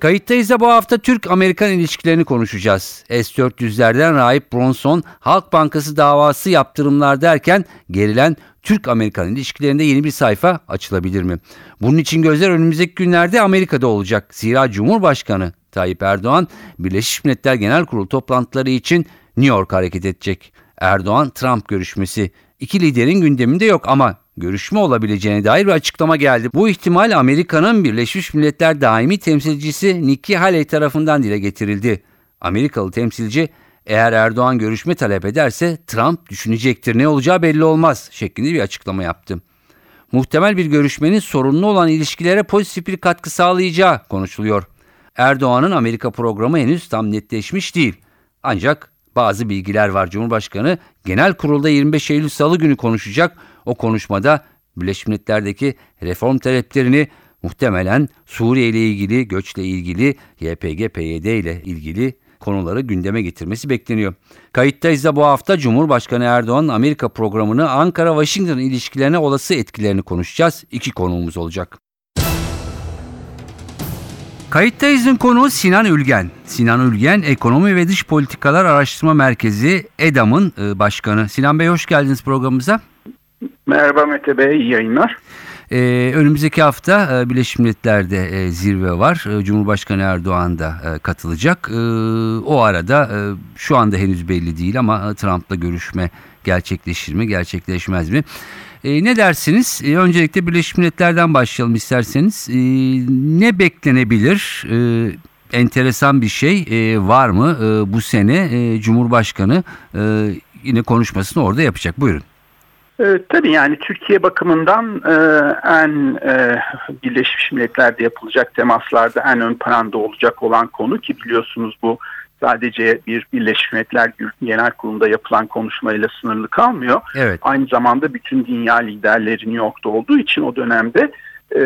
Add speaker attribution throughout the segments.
Speaker 1: Kayıttayız da bu hafta Türk-Amerikan ilişkilerini konuşacağız. S-400'lerden Rahip Bronson, Halk Bankası davası yaptırımlar derken gerilen Türk-Amerikan ilişkilerinde yeni bir sayfa açılabilir mi? Bunun için gözler önümüzdeki günlerde Amerika'da olacak. Zira Cumhurbaşkanı Tayyip Erdoğan Birleşmiş Milletler Genel Kurulu toplantıları için New York hareket edecek. Erdoğan-Trump görüşmesi iki liderin gündeminde yok ama görüşme olabileceğine dair bir açıklama geldi. Bu ihtimal Amerika'nın Birleşmiş Milletler daimi temsilcisi Nikki Haley tarafından dile getirildi. Amerikalı temsilci eğer Erdoğan görüşme talep ederse Trump düşünecektir ne olacağı belli olmaz şeklinde bir açıklama yaptı. Muhtemel bir görüşmenin sorunlu olan ilişkilere pozitif bir katkı sağlayacağı konuşuluyor. Erdoğan'ın Amerika programı henüz tam netleşmiş değil. Ancak bazı bilgiler var. Cumhurbaşkanı genel kurulda 25 Eylül Salı günü konuşacak. O konuşmada Birleşmiş Milletler'deki reform taleplerini muhtemelen Suriye ile ilgili, göçle ilgili, YPG, PYD ile ilgili konuları gündeme getirmesi bekleniyor. Kayıttayız da bu hafta Cumhurbaşkanı Erdoğan Amerika programını Ankara-Washington ilişkilerine olası etkilerini konuşacağız. İki konuğumuz olacak. Kayıttayız'ın konuğu Sinan Ülgen. Sinan Ülgen Ekonomi ve Dış Politikalar Araştırma Merkezi EDAM'ın e, başkanı. Sinan Bey hoş geldiniz programımıza.
Speaker 2: Merhaba Mete Bey, iyi yayınlar.
Speaker 1: Ee, önümüzdeki hafta e, Birleşmiş Milletler'de e, zirve var. E, Cumhurbaşkanı Erdoğan da e, katılacak. E, o arada e, şu anda henüz belli değil ama e, Trump'la görüşme gerçekleşir mi, gerçekleşmez mi? E, ne dersiniz? E, öncelikle Birleşmiş Milletler'den başlayalım isterseniz. E, ne beklenebilir? E, enteresan bir şey e, var mı e, bu sene e, Cumhurbaşkanı e, yine konuşmasını orada yapacak. Buyurun.
Speaker 2: E, tabii yani Türkiye bakımından e, en e, Birleşmiş Milletler'de yapılacak temaslarda en ön planda olacak olan konu ki biliyorsunuz bu sadece bir Birleşmiş Milletler Genel Kurulu'nda yapılan konuşmayla sınırlı kalmıyor.
Speaker 1: Evet.
Speaker 2: Aynı zamanda bütün dünya liderleri New York'ta olduğu için o dönemde e,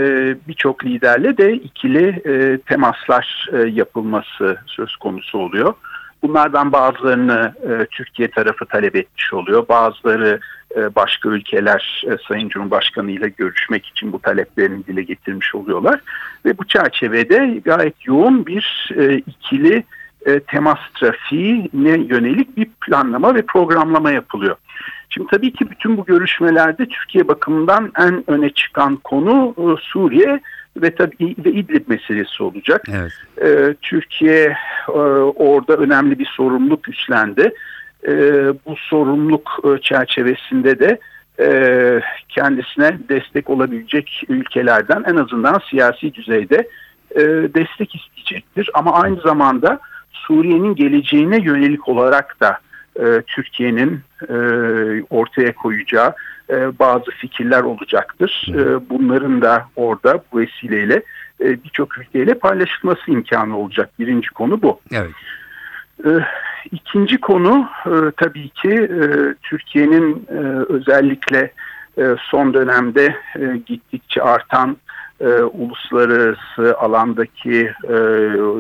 Speaker 2: birçok liderle de ikili e, temaslar e, yapılması söz konusu oluyor. Bunlardan bazılarını e, Türkiye tarafı talep etmiş oluyor. Bazıları başka ülkeler e, Sayın Cumhurbaşkanı ile görüşmek için bu taleplerini dile getirmiş oluyorlar. Ve bu çerçevede gayet yoğun bir e, ikili e, temas trafiğine yönelik bir planlama ve programlama yapılıyor. Şimdi tabii ki bütün bu görüşmelerde Türkiye bakımından en öne çıkan konu e, Suriye ve tabii ve İdlib meselesi olacak.
Speaker 1: Evet.
Speaker 2: E, Türkiye e, orada önemli bir sorumluluk üstlendi. E, bu sorumluluk e, çerçevesinde de e, kendisine destek olabilecek ülkelerden en azından siyasi düzeyde e, destek isteyecektir. Ama aynı zamanda Suriye'nin geleceğine yönelik olarak da e, Türkiye'nin e, ortaya koyacağı e, bazı fikirler olacaktır. E, bunların da orada bu vesileyle e, birçok ülkeyle paylaşılması imkanı olacak. Birinci konu bu.
Speaker 1: Evet.
Speaker 2: E, ikinci konu e, tabii ki e, Türkiye'nin e, özellikle e, son dönemde e, gittikçe artan e, uluslararası alandaki e,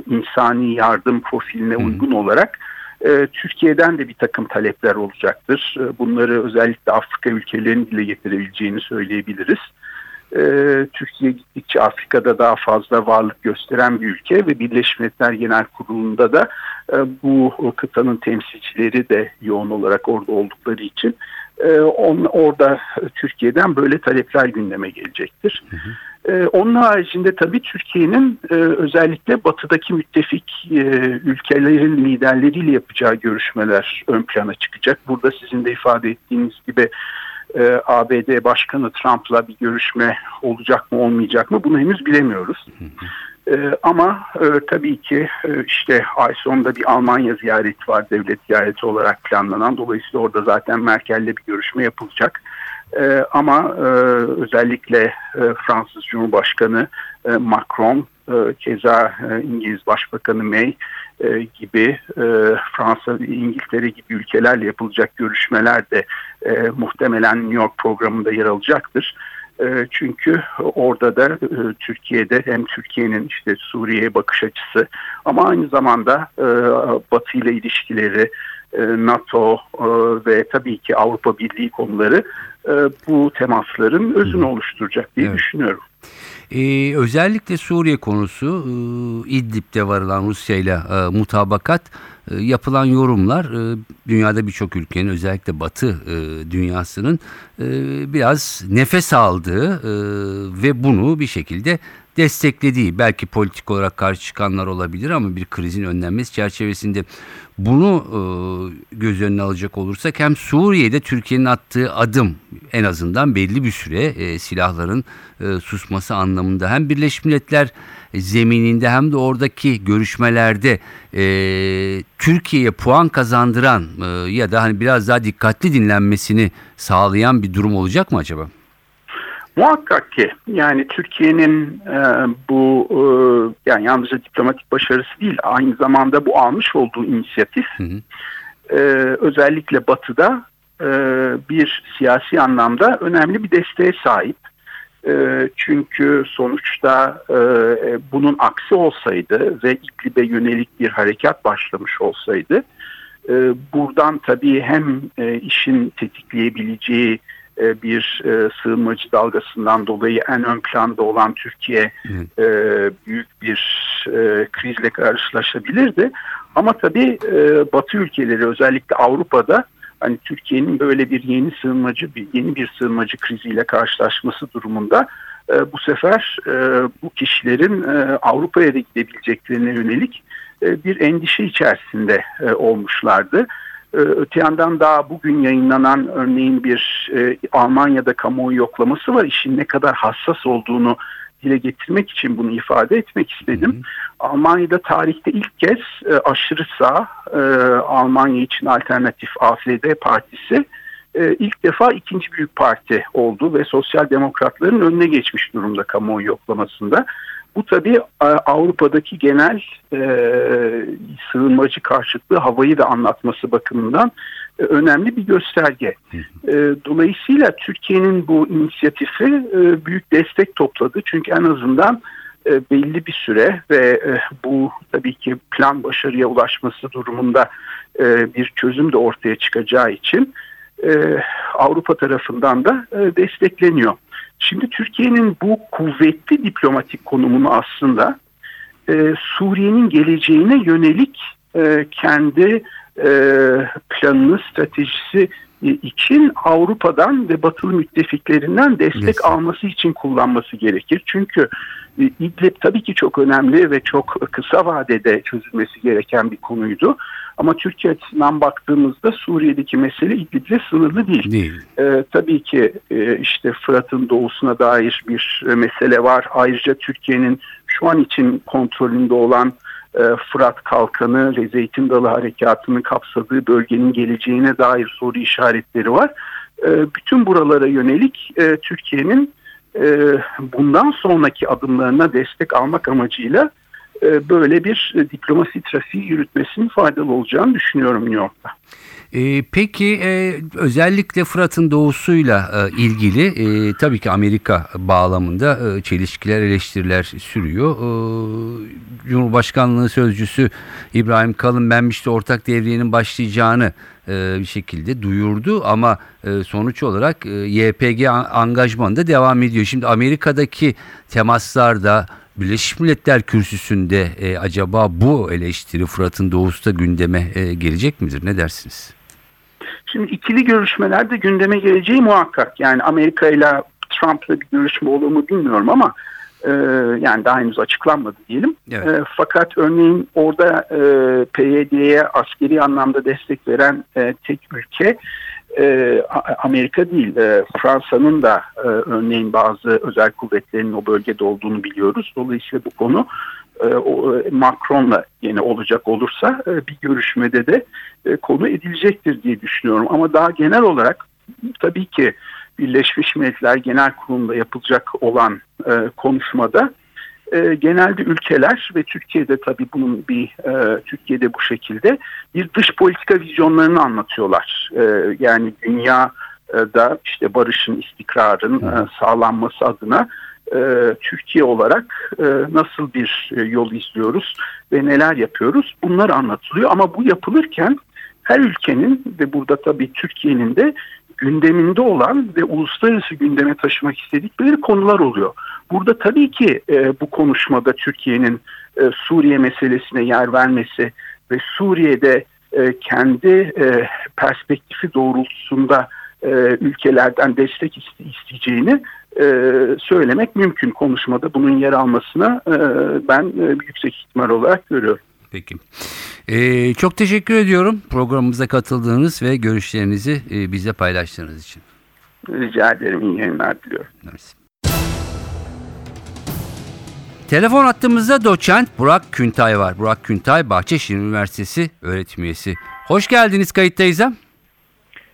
Speaker 2: insani yardım profiline hmm. uygun olarak e, Türkiye'den de bir takım talepler olacaktır. E, bunları özellikle Afrika ülkelerinin dile getirebileceğini söyleyebiliriz. E, Türkiye gittikçe Afrika'da daha fazla varlık gösteren bir ülke ve Birleşmiş Milletler Genel Kurulu'nda da e, bu kıtanın temsilcileri de yoğun olarak orada oldukları için e, on, orada Türkiye'den böyle talepler gündeme gelecektir. Hı hı. Ee, onun haricinde tabii Türkiye'nin e, özellikle batıdaki müttefik e, ülkelerin liderleriyle yapacağı görüşmeler ön plana çıkacak. Burada sizin de ifade ettiğiniz gibi e, ABD Başkanı Trump'la bir görüşme olacak mı olmayacak mı bunu henüz bilemiyoruz. ama tabii ki işte ay sonunda bir Almanya ziyareti var devlet ziyareti olarak planlanan. Dolayısıyla orada zaten Merkel'le bir görüşme yapılacak. E, ama e, özellikle e, Fransız Cumhurbaşkanı e, Macron, e, keza e, İngiliz Başbakanı May e, gibi e, Fransa ve İngiltere gibi ülkelerle yapılacak görüşmeler de e, muhtemelen New York programında yer alacaktır. E, çünkü orada da e, Türkiye'de hem Türkiye'nin işte Suriye'ye bakış açısı ama aynı zamanda e, Batı ile ilişkileri, e, NATO e, ve tabii ki Avrupa Birliği konuları e, bu temasların özünü oluşturacak diye
Speaker 1: Evet.
Speaker 2: düşünüyorum.
Speaker 1: Ee, özellikle Suriye konusu e, İdlib'de varılan Rusya ile e, mutabakat e, yapılan yorumlar e, dünyada birçok ülkenin özellikle Batı e, dünyasının e, biraz nefes aldığı e, ve bunu bir şekilde desteklediği belki politik olarak karşı çıkanlar olabilir ama bir krizin önlenmesi çerçevesinde bunu e, göz önüne alacak olursak hem Suriye'de Türkiye'nin attığı adım en azından belli bir süre e, silahların e, susması anlamında hem Birleşmiş Milletler zemininde hem de oradaki görüşmelerde e, Türkiye'ye puan kazandıran e, ya da hani biraz daha dikkatli dinlenmesini sağlayan bir durum olacak mı acaba?
Speaker 2: Muhakkak ki yani Türkiye'nin e, bu e, yani yalnızca diplomatik başarısı değil aynı zamanda bu almış olduğu inisiyatif
Speaker 1: Hı hı.
Speaker 2: e, özellikle Batı'da e, bir siyasi anlamda önemli bir desteğe sahip. E, çünkü sonuçta e, bunun aksi olsaydı ve İdlib'e yönelik bir harekat başlamış olsaydı e, buradan tabii hem e, işin tetikleyebileceği e, bir e, sığınmacı dalgasından dolayı en ön planda olan Türkiye e, büyük bir e, krizle karşılaşabilirdi. Ama tabii e, Batı ülkeleri özellikle Avrupa'da hani Türkiye'nin böyle bir yeni sığınmacı bir yeni bir sığınmacı kriziyle karşılaşması durumunda e, bu sefer e, bu kişilerin e, Avrupa'ya da gidebileceklerine yönelik e, bir endişe içerisinde e, olmuşlardı. Ee, Öte yandan daha bugün yayınlanan örneğin bir e, Almanya'da kamuoyu yoklaması var. İşin ne kadar hassas olduğunu dile getirmek için bunu ifade etmek istedim. Almanya'da tarihte ilk kez e, aşırı sağ e, Almanya için alternatif AfD partisi e, ilk defa ikinci büyük parti oldu ve sosyal demokratların önüne geçmiş durumda kamuoyu yoklamasında. Bu tabii e, Avrupa'daki genel e, sığınmacı karşıtlığı havayı da anlatması bakımından e, önemli bir gösterge. E, dolayısıyla Türkiye'nin bu inisiyatifi e, büyük destek topladı. Çünkü en azından e, belli bir süre ve e, bu tabii ki plan başarıya ulaşması durumunda e, bir çözüm de ortaya çıkacağı için e, Avrupa tarafından da e, destekleniyor. Şimdi Türkiye'nin bu kuvvetli diplomatik konumunu aslında e, Suriye'nin geleceğine yönelik e, kendi e, planını, stratejisi e, için Avrupa'dan ve batılı müttefiklerinden destek
Speaker 1: Destek.
Speaker 2: alması için kullanması gerekir. Çünkü e, İdlib tabii ki çok önemli ve çok kısa vadede çözülmesi gereken bir konuydu. Ama Türkiye açısından baktığımızda Suriye'deki mesele İdlib'le sınırlı değil.
Speaker 1: Değil.
Speaker 2: Ee, tabii ki e, işte Fırat'ın doğusuna dair bir e, mesele var. Ayrıca Türkiye'nin şu an için kontrolünde olan e, Fırat Kalkanı ve Zeytin Dalı Harekatı'nın kapsadığı bölgenin geleceğine dair soru işaretleri var. E, bütün buralara yönelik e, Türkiye'nin e, bundan sonraki adımlarına destek almak amacıyla e, böyle bir e, diplomasi trafiği yürütmesinin faydalı olacağını düşünüyorum New York'ta.
Speaker 1: Ee, peki e, özellikle Fırat'ın doğusuyla e, ilgili e, tabii ki Amerika bağlamında e, çelişkiler, eleştiriler sürüyor. E, Cumhurbaşkanlığı Sözcüsü İbrahim Kalın ben işte ortak devriyenin başlayacağını e, bir şekilde duyurdu ama e, sonuç olarak e, YPG an- angajmanı da devam ediyor. Şimdi Amerika'daki temaslarda Birleşmiş Milletler kürsüsünde e, acaba bu eleştiri Fırat'ın doğusu da gündeme e, gelecek midir? Ne dersiniz?
Speaker 2: Şimdi ikili görüşmelerde gündeme geleceği muhakkak. Yani Amerika ile Trump'la bir görüşme olur mu bilmiyorum ama e, yani daha henüz açıklanmadı diyelim.
Speaker 1: Evet.
Speaker 2: E, fakat örneğin orada e, PYD'ye askeri anlamda destek veren e, tek ülke e, Amerika değil. E, Fransa'nın da e, örneğin bazı özel kuvvetlerinin o bölgede olduğunu biliyoruz. Dolayısıyla bu konu e, e, Macron'la yine olacak olursa e, bir görüşmede de e, konu edilecektir diye düşünüyorum. Ama daha genel olarak tabii ki Birleşmiş Milletler Genel Kurulu'nda yapılacak olan e, konuşmada e, genelde ülkeler ve Türkiye'de tabii bunun bir e, Türkiye'de bu şekilde bir dış politika vizyonlarını anlatıyorlar. E, yani dünya da işte barışın, istikrarın e, sağlanması adına e, Türkiye olarak e, nasıl bir e, yol izliyoruz ve neler yapıyoruz bunlar anlatılıyor. Ama bu yapılırken her ülkenin ve burada tabii Türkiye'nin de gündeminde olan ve uluslararası gündeme taşımak istedikleri konular oluyor. Burada tabii ki e, bu konuşmada Türkiye'nin e, Suriye meselesine yer vermesi ve Suriye'de e, kendi e, perspektifi doğrultusunda e, ülkelerden destek iste, isteyeceğini e, söylemek mümkün. Konuşmada bunun yer almasına e, ben e, yüksek ihtimal olarak görüyorum.
Speaker 1: Peki. Ee, çok teşekkür ediyorum programımıza katıldığınız ve görüşlerinizi e, bizle paylaştığınız için.
Speaker 2: Rica ederim. İyi yayınlar diliyorum.
Speaker 1: Mersi. Telefon attığımızda doçent Burak Küntay var. Burak Küntay Bahçeşehir Üniversitesi öğretim üyesi. Hoş geldiniz kayıttayız. ha?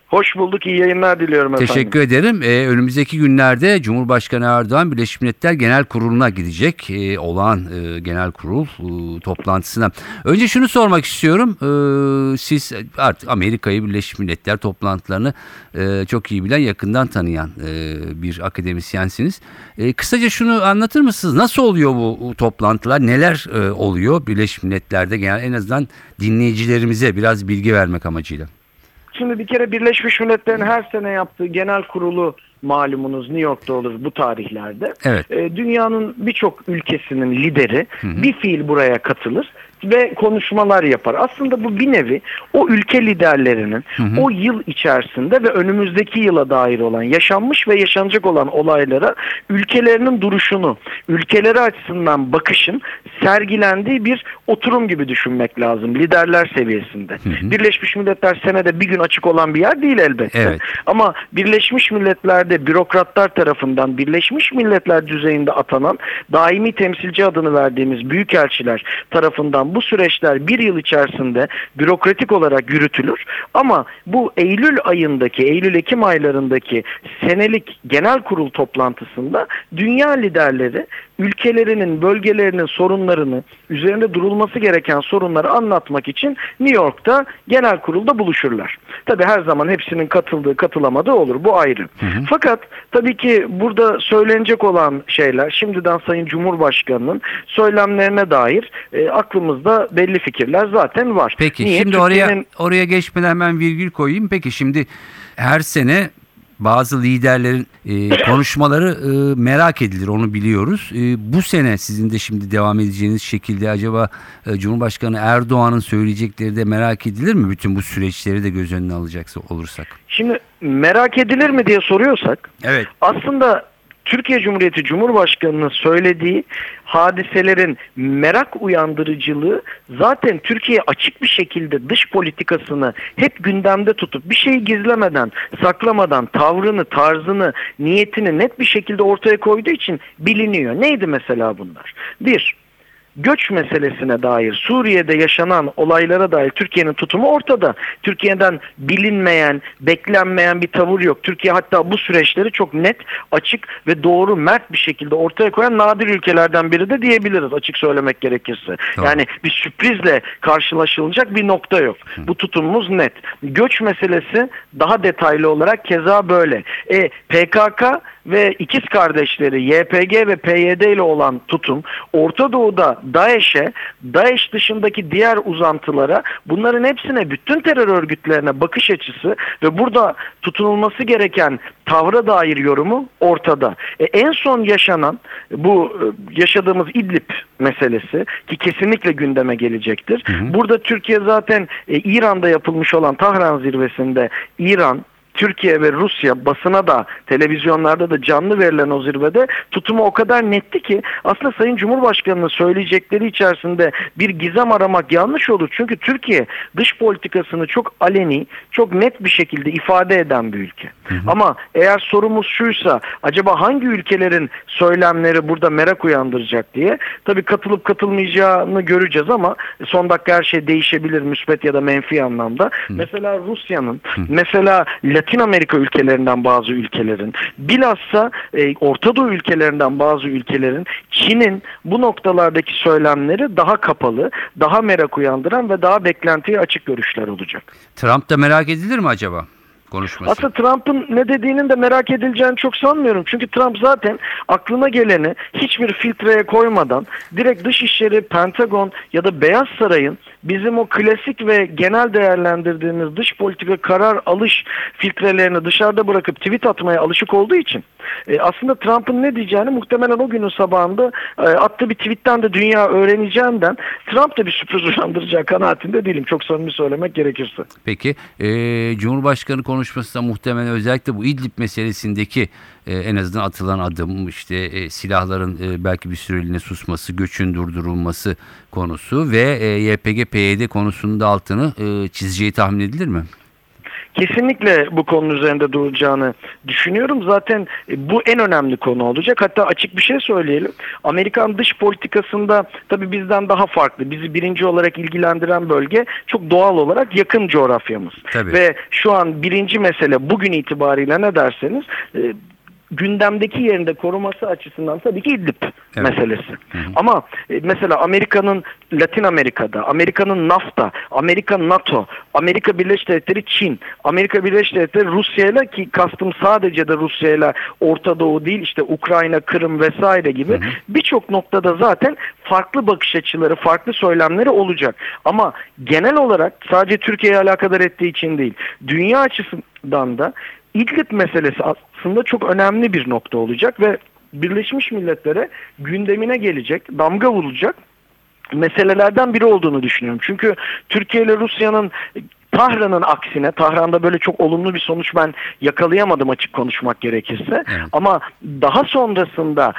Speaker 3: Hoş bulduk. iyi yayınlar diliyorum efendim.
Speaker 1: Teşekkür ederim. Ee, önümüzdeki günlerde Cumhurbaşkanı Erdoğan Birleşmiş Milletler Genel Kurulu'na gidecek. Ee, olağan e, genel kurul e, toplantısına. Önce şunu sormak istiyorum. Ee, siz artık Amerika'yı Birleşmiş Milletler toplantılarını e, çok iyi bilen, yakından tanıyan e, bir akademisyensiniz. E, kısaca şunu anlatır mısınız? Nasıl oluyor bu, bu toplantılar? Neler e, oluyor Birleşmiş Milletler'de? Genel en azından dinleyicilerimize biraz bilgi vermek amacıyla.
Speaker 3: Şimdi bir kere Birleşmiş Milletler'in her sene yaptığı genel kurulu malumunuz New York'ta olur bu tarihlerde.
Speaker 1: Evet.
Speaker 3: Ee, dünyanın birçok ülkesinin lideri bir fiil buraya katılır ve konuşmalar yapar. Aslında bu bir nevi o ülke liderlerinin o yıl içerisinde ve önümüzdeki yıla dair olan yaşanmış ve yaşanacak olan olaylara ülkelerinin duruşunu, ülkeleri açısından bakışın sergilendiği bir oturum gibi düşünmek lazım liderler seviyesinde. Birleşmiş Milletler senede bir gün açık olan bir yer değil elbette.
Speaker 1: Evet.
Speaker 3: Ama Birleşmiş Milletler'de bürokratlar tarafından Birleşmiş Milletler düzeyinde atanan daimi temsilci adını verdiğimiz büyükelçiler tarafından bu süreçler bir yıl içerisinde bürokratik olarak yürütülür. Ama bu Eylül ayındaki, Eylül-Ekim aylarındaki senelik genel kurul toplantısında dünya liderleri ülkelerinin, bölgelerinin sorunlarını, üzerinde durulması gereken sorunları anlatmak için New York'ta genel kurulda buluşurlar. Tabi her zaman hepsinin katıldığı, katılamadığı olur. Bu ayrı. Fakat tabii ki burada söylenecek olan şeyler şimdiden Sayın Cumhurbaşkanı'nın söylemlerine dair e, aklımızda belli fikirler zaten var.
Speaker 1: Peki
Speaker 3: Niye?
Speaker 1: şimdi oraya oraya geçmeden hemen virgül koyayım. Peki şimdi her sene bazı liderlerin e, konuşmaları e, merak edilir onu biliyoruz. E, bu sene sizin de şimdi devam edeceğiniz şekilde acaba e, Cumhurbaşkanı Erdoğan'ın söyleyecekleri de merak edilir mi? Bütün bu süreçleri de göz önüne alacaksa olursak.
Speaker 3: Şimdi merak edilir mi diye soruyorsak
Speaker 1: Evet.
Speaker 3: aslında Türkiye Cumhuriyeti Cumhurbaşkanı'nın söylediği hadiselerin merak uyandırıcılığı zaten Türkiye açık bir şekilde dış politikasını hep gündemde tutup bir şeyi gizlemeden, saklamadan tavrını, tarzını, niyetini net bir şekilde ortaya koyduğu için biliniyor. Neydi mesela bunlar? Bir, göç meselesine dair Suriye'de yaşanan olaylara dair Türkiye'nin tutumu ortada. Türkiye'den bilinmeyen, beklenmeyen bir tavır yok. Türkiye hatta bu süreçleri çok net, açık ve doğru, mert bir şekilde ortaya koyan nadir ülkelerden biri de diyebiliriz açık söylemek gerekirse.
Speaker 1: Tamam.
Speaker 3: Yani bir sürprizle karşılaşılacak bir nokta yok. Bu tutumumuz net. Göç meselesi daha detaylı olarak keza böyle. E, PKK ve ikiz kardeşleri YPG ve PYD ile olan tutum Orta Doğu'da DAEŞ'e, DAEŞ dışındaki diğer uzantılara bunların hepsine bütün terör örgütlerine bakış açısı ve burada tutunulması gereken tavra dair yorumu ortada. E, en son yaşanan bu e, yaşadığımız İdlib meselesi ki kesinlikle gündeme gelecektir. Burada Türkiye zaten e, İran'da yapılmış olan Tahran zirvesinde İran Türkiye ve Rusya basına da televizyonlarda da canlı verilen o zirvede tutumu o kadar netti ki aslında Sayın Cumhurbaşkanı'nın söyleyecekleri içerisinde bir gizem aramak yanlış olur. Çünkü Türkiye dış politikasını çok aleni, çok net bir şekilde ifade eden bir ülke. Ama eğer sorumuz şuysa acaba hangi ülkelerin söylemleri burada merak uyandıracak diye tabii katılıp katılmayacağını göreceğiz ama son dakika her şey değişebilir müspet ya da menfi anlamda. Mesela Rusya'nın, mesela Latin Latin Amerika ülkelerinden bazı ülkelerin, bilhassa e, Orta Doğu ülkelerinden bazı ülkelerin Çin'in bu noktalardaki söylemleri daha kapalı, daha merak uyandıran ve daha beklentiye açık görüşler olacak.
Speaker 1: Trump da merak edilir mi acaba? Konuşması.
Speaker 3: Aslında Trump'ın ne dediğinin de merak edileceğini çok sanmıyorum. Çünkü Trump zaten aklına geleni hiçbir filtreye koymadan direkt Dışişleri, Pentagon ya da Beyaz Saray'ın bizim o klasik ve genel değerlendirdiğimiz dış politika karar alış filtrelerini dışarıda bırakıp tweet atmaya alışık olduğu için e, aslında Trump'ın ne diyeceğini muhtemelen o günün sabahında e, attığı bir tweetten de dünya öğreneceğinden Trump da bir sürpriz uyandıracağı kanaatinde değilim. Çok samimi söylemek gerekirse.
Speaker 1: Peki e, Cumhurbaşkanı konuşmasında muhtemelen özellikle bu İdlib meselesindeki e, en azından atılan adım işte e, silahların e, belki bir süreliğine susması, göçün durdurulması konusu ve e, YPG-PYD konusunun da altını e, çizeceği tahmin edilir mi?
Speaker 3: Kesinlikle bu konunun üzerinde duracağını düşünüyorum. Zaten e, bu en önemli konu olacak. Hatta açık bir şey söyleyelim. Amerikan dış politikasında tabii bizden daha farklı. Bizi birinci olarak ilgilendiren bölge çok doğal olarak yakın coğrafyamız.
Speaker 1: Tabii.
Speaker 3: Ve şu an birinci mesele bugün itibariyle ne derseniz e, gündemdeki yerinde koruması açısından tabii ki İdlib
Speaker 1: Evet.
Speaker 3: meselesi. Ama e, mesela Amerika'nın Latin Amerika'da, Amerika'nın NAFTA, Amerika NATO, Amerika Birleşik Devletleri Çin, Amerika Birleşik Devletleri Rusya'yla ki kastım sadece de Rusya'yla Orta Doğu değil işte Ukrayna, Kırım vesaire gibi birçok noktada zaten farklı bakış açıları, farklı söylemleri olacak. Ama genel olarak sadece Türkiye'ye alakadar ettiği için değil, dünya açısından da İdlib meselesi aslında çok önemli bir nokta olacak ve Birleşmiş Milletler'e gündemine gelecek, damga vurulacak meselelerden biri olduğunu düşünüyorum. Çünkü Türkiye ile Rusya'nın Tahran'ın aksine, Tahran'da böyle çok olumlu bir sonuç ben yakalayamadım açık konuşmak gerekirse.
Speaker 1: Evet.
Speaker 3: Ama daha sonrasında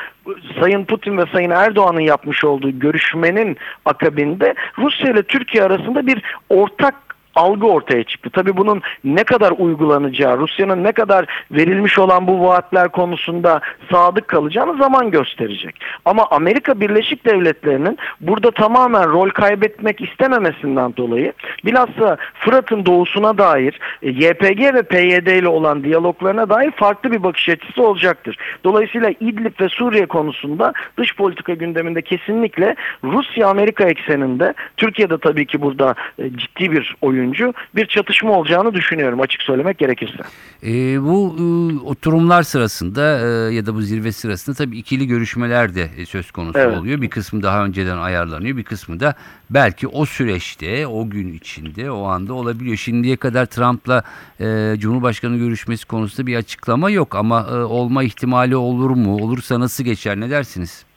Speaker 3: Sayın Putin ve Sayın Erdoğan'ın yapmış olduğu görüşmenin akabinde Rusya ile Türkiye arasında bir ortak algı ortaya çıktı. Tabii bunun ne kadar uygulanacağı, Rusya'nın ne kadar verilmiş olan bu vaatler konusunda sadık kalacağını zaman gösterecek. Ama Amerika Birleşik Devletleri'nin burada tamamen rol kaybetmek istememesinden dolayı bilhassa Fırat'ın doğusuna dair e, YPG ve PYD ile olan diyaloglarına dair farklı bir bakış açısı olacaktır. Dolayısıyla İdlib ve Suriye konusunda dış politika gündeminde kesinlikle Rusya-Amerika ekseninde Türkiye'de tabii ki burada e, ciddi bir oyuncu bir çatışma olacağını düşünüyorum açık söylemek gerekirse.
Speaker 1: E, bu e, oturumlar sırasında e, ya da bu zirve sırasında tabii ikili görüşmeler de e, söz konusu
Speaker 3: Evet.
Speaker 1: oluyor. Bir kısmı daha önceden ayarlanıyor. Bir kısmı da belki o süreçte, o gün içinde, o anda olabiliyor. Şimdiye kadar Trump'la e, Cumhurbaşkanı görüşmesi konusunda bir açıklama yok ama e, olma ihtimali olur mu? Olursa nasıl geçer? Ne dersiniz?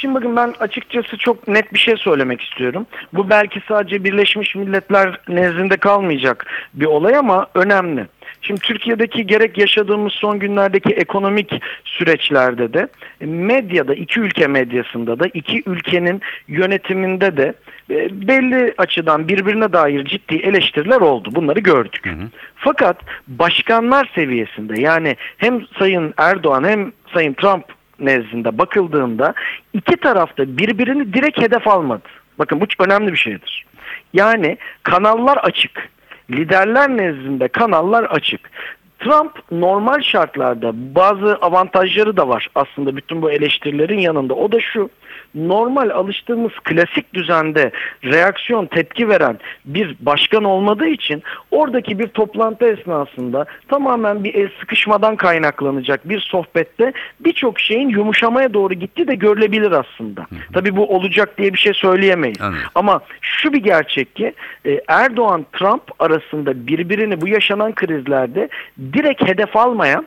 Speaker 3: Şimdi bakın ben açıkçası çok net bir şey söylemek istiyorum. Bu belki sadece Birleşmiş Milletler nezdinde kalmayacak bir olay ama önemli. Şimdi Türkiye'deki gerek yaşadığımız son günlerdeki ekonomik süreçlerde de e, medyada iki ülke medyasında da iki ülkenin yönetiminde de e, belli açıdan birbirine dair ciddi eleştiriler oldu. Bunları gördük. Fakat başkanlar seviyesinde yani hem Sayın Erdoğan hem Sayın Trump nezdinde bakıldığında iki tarafta birbirini direkt hedef almadı. Bakın bu çok önemli bir şeydir. Yani kanallar açık. Liderler nezdinde kanallar açık. Trump normal şartlarda bazı avantajları da var aslında bütün bu eleştirilerin yanında. O da şu normal alıştığımız klasik düzende reaksiyon tepki veren bir başkan olmadığı için oradaki bir toplantı esnasında tamamen bir el sıkışmadan kaynaklanacak bir sohbette birçok şeyin yumuşamaya doğru gitti de görülebilir aslında. Tabii bu olacak diye bir şey söyleyemeyiz.
Speaker 1: Anladım.
Speaker 3: Ama şu bir gerçek ki e, Erdoğan-Trump arasında birbirini bu yaşanan krizlerde direkt hedef almayan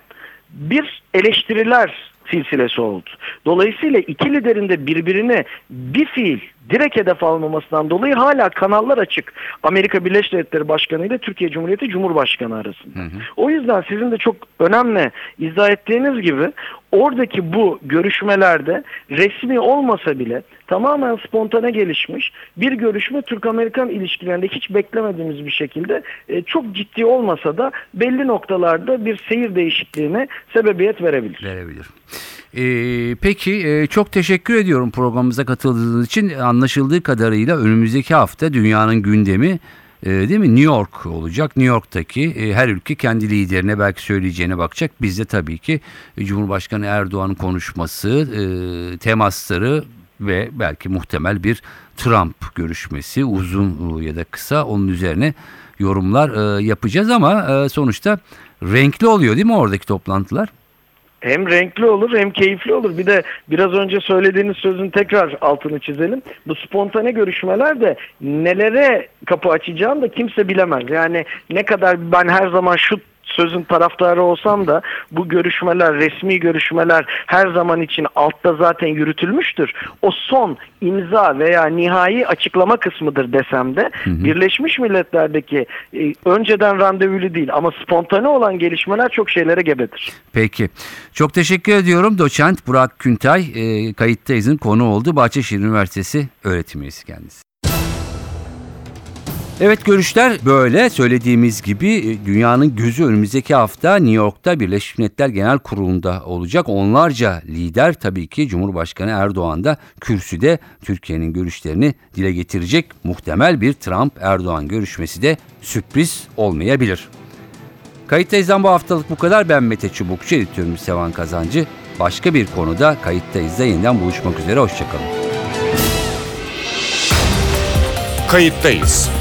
Speaker 3: bir eleştiriler silsilesi oldu. Dolayısıyla iki liderin de birbirine bir fiil direkt hedef almamasından dolayı hala kanallar açık. Amerika Birleşik Devletleri Başkanı ile Türkiye Cumhuriyeti Cumhurbaşkanı arasında. O yüzden sizin de çok önemli izah ettiğiniz gibi oradaki bu görüşmelerde resmi olmasa bile tamamen spontane gelişmiş bir görüşme Türk-Amerikan ilişkilerinde hiç beklemediğimiz bir şekilde e, çok ciddi olmasa da belli noktalarda bir seyir değişikliğine sebebiyet verebilir.
Speaker 1: Verebilir. Ee, peki e, çok teşekkür ediyorum programımıza katıldığınız için. Anlaşıldığı kadarıyla önümüzdeki hafta dünyanın gündemi e, değil mi New York olacak. New York'taki e, her ülke kendi liderine belki söyleyeceğine bakacak. Biz de tabii ki e, Cumhurbaşkanı Erdoğan'ın konuşması, temasları ve belki muhtemel bir Trump görüşmesi uzun ya da kısa onun üzerine yorumlar yapacağız ama sonuçta renkli oluyor değil mi oradaki toplantılar?
Speaker 3: Hem renkli olur hem keyifli olur. Bir de biraz önce söylediğiniz sözün tekrar altını çizelim. Bu spontane görüşmeler de nelere kapı açacağını da kimse bilemez. Yani ne kadar ben her zaman şu sözün taraftarı olsam da bu görüşmeler, resmi görüşmeler her zaman için altta zaten yürütülmüştür. O son imza veya nihai açıklama kısmıdır desem de Birleşmiş Milletler'deki e, önceden randevulu değil ama spontane olan gelişmeler çok şeylere gebedir.
Speaker 1: Peki. Çok teşekkür ediyorum. Doçent Burak Küntay e, kayıttayızın konu oldu. Bahçeşehir Üniversitesi öğretim üyesi kendisi. Evet görüşler böyle söylediğimiz gibi e, dünyanın gözü önümüzdeki hafta New York'ta Birleşmiş Milletler Genel Kurulu'nda olacak. Onlarca lider tabii ki Cumhurbaşkanı Erdoğan da kürsüde Türkiye'nin görüşlerini dile getirecek. Muhtemel bir Trump-Erdoğan görüşmesi de sürpriz olmayabilir. Kayıttayız'dan bu haftalık bu kadar. Ben Mete Çubukçu, editörümüz Sevan Kazancı. Başka bir konuda Kayıttayız'da yeniden buluşmak üzere. Hoşçakalın.
Speaker 4: Kayıttayız.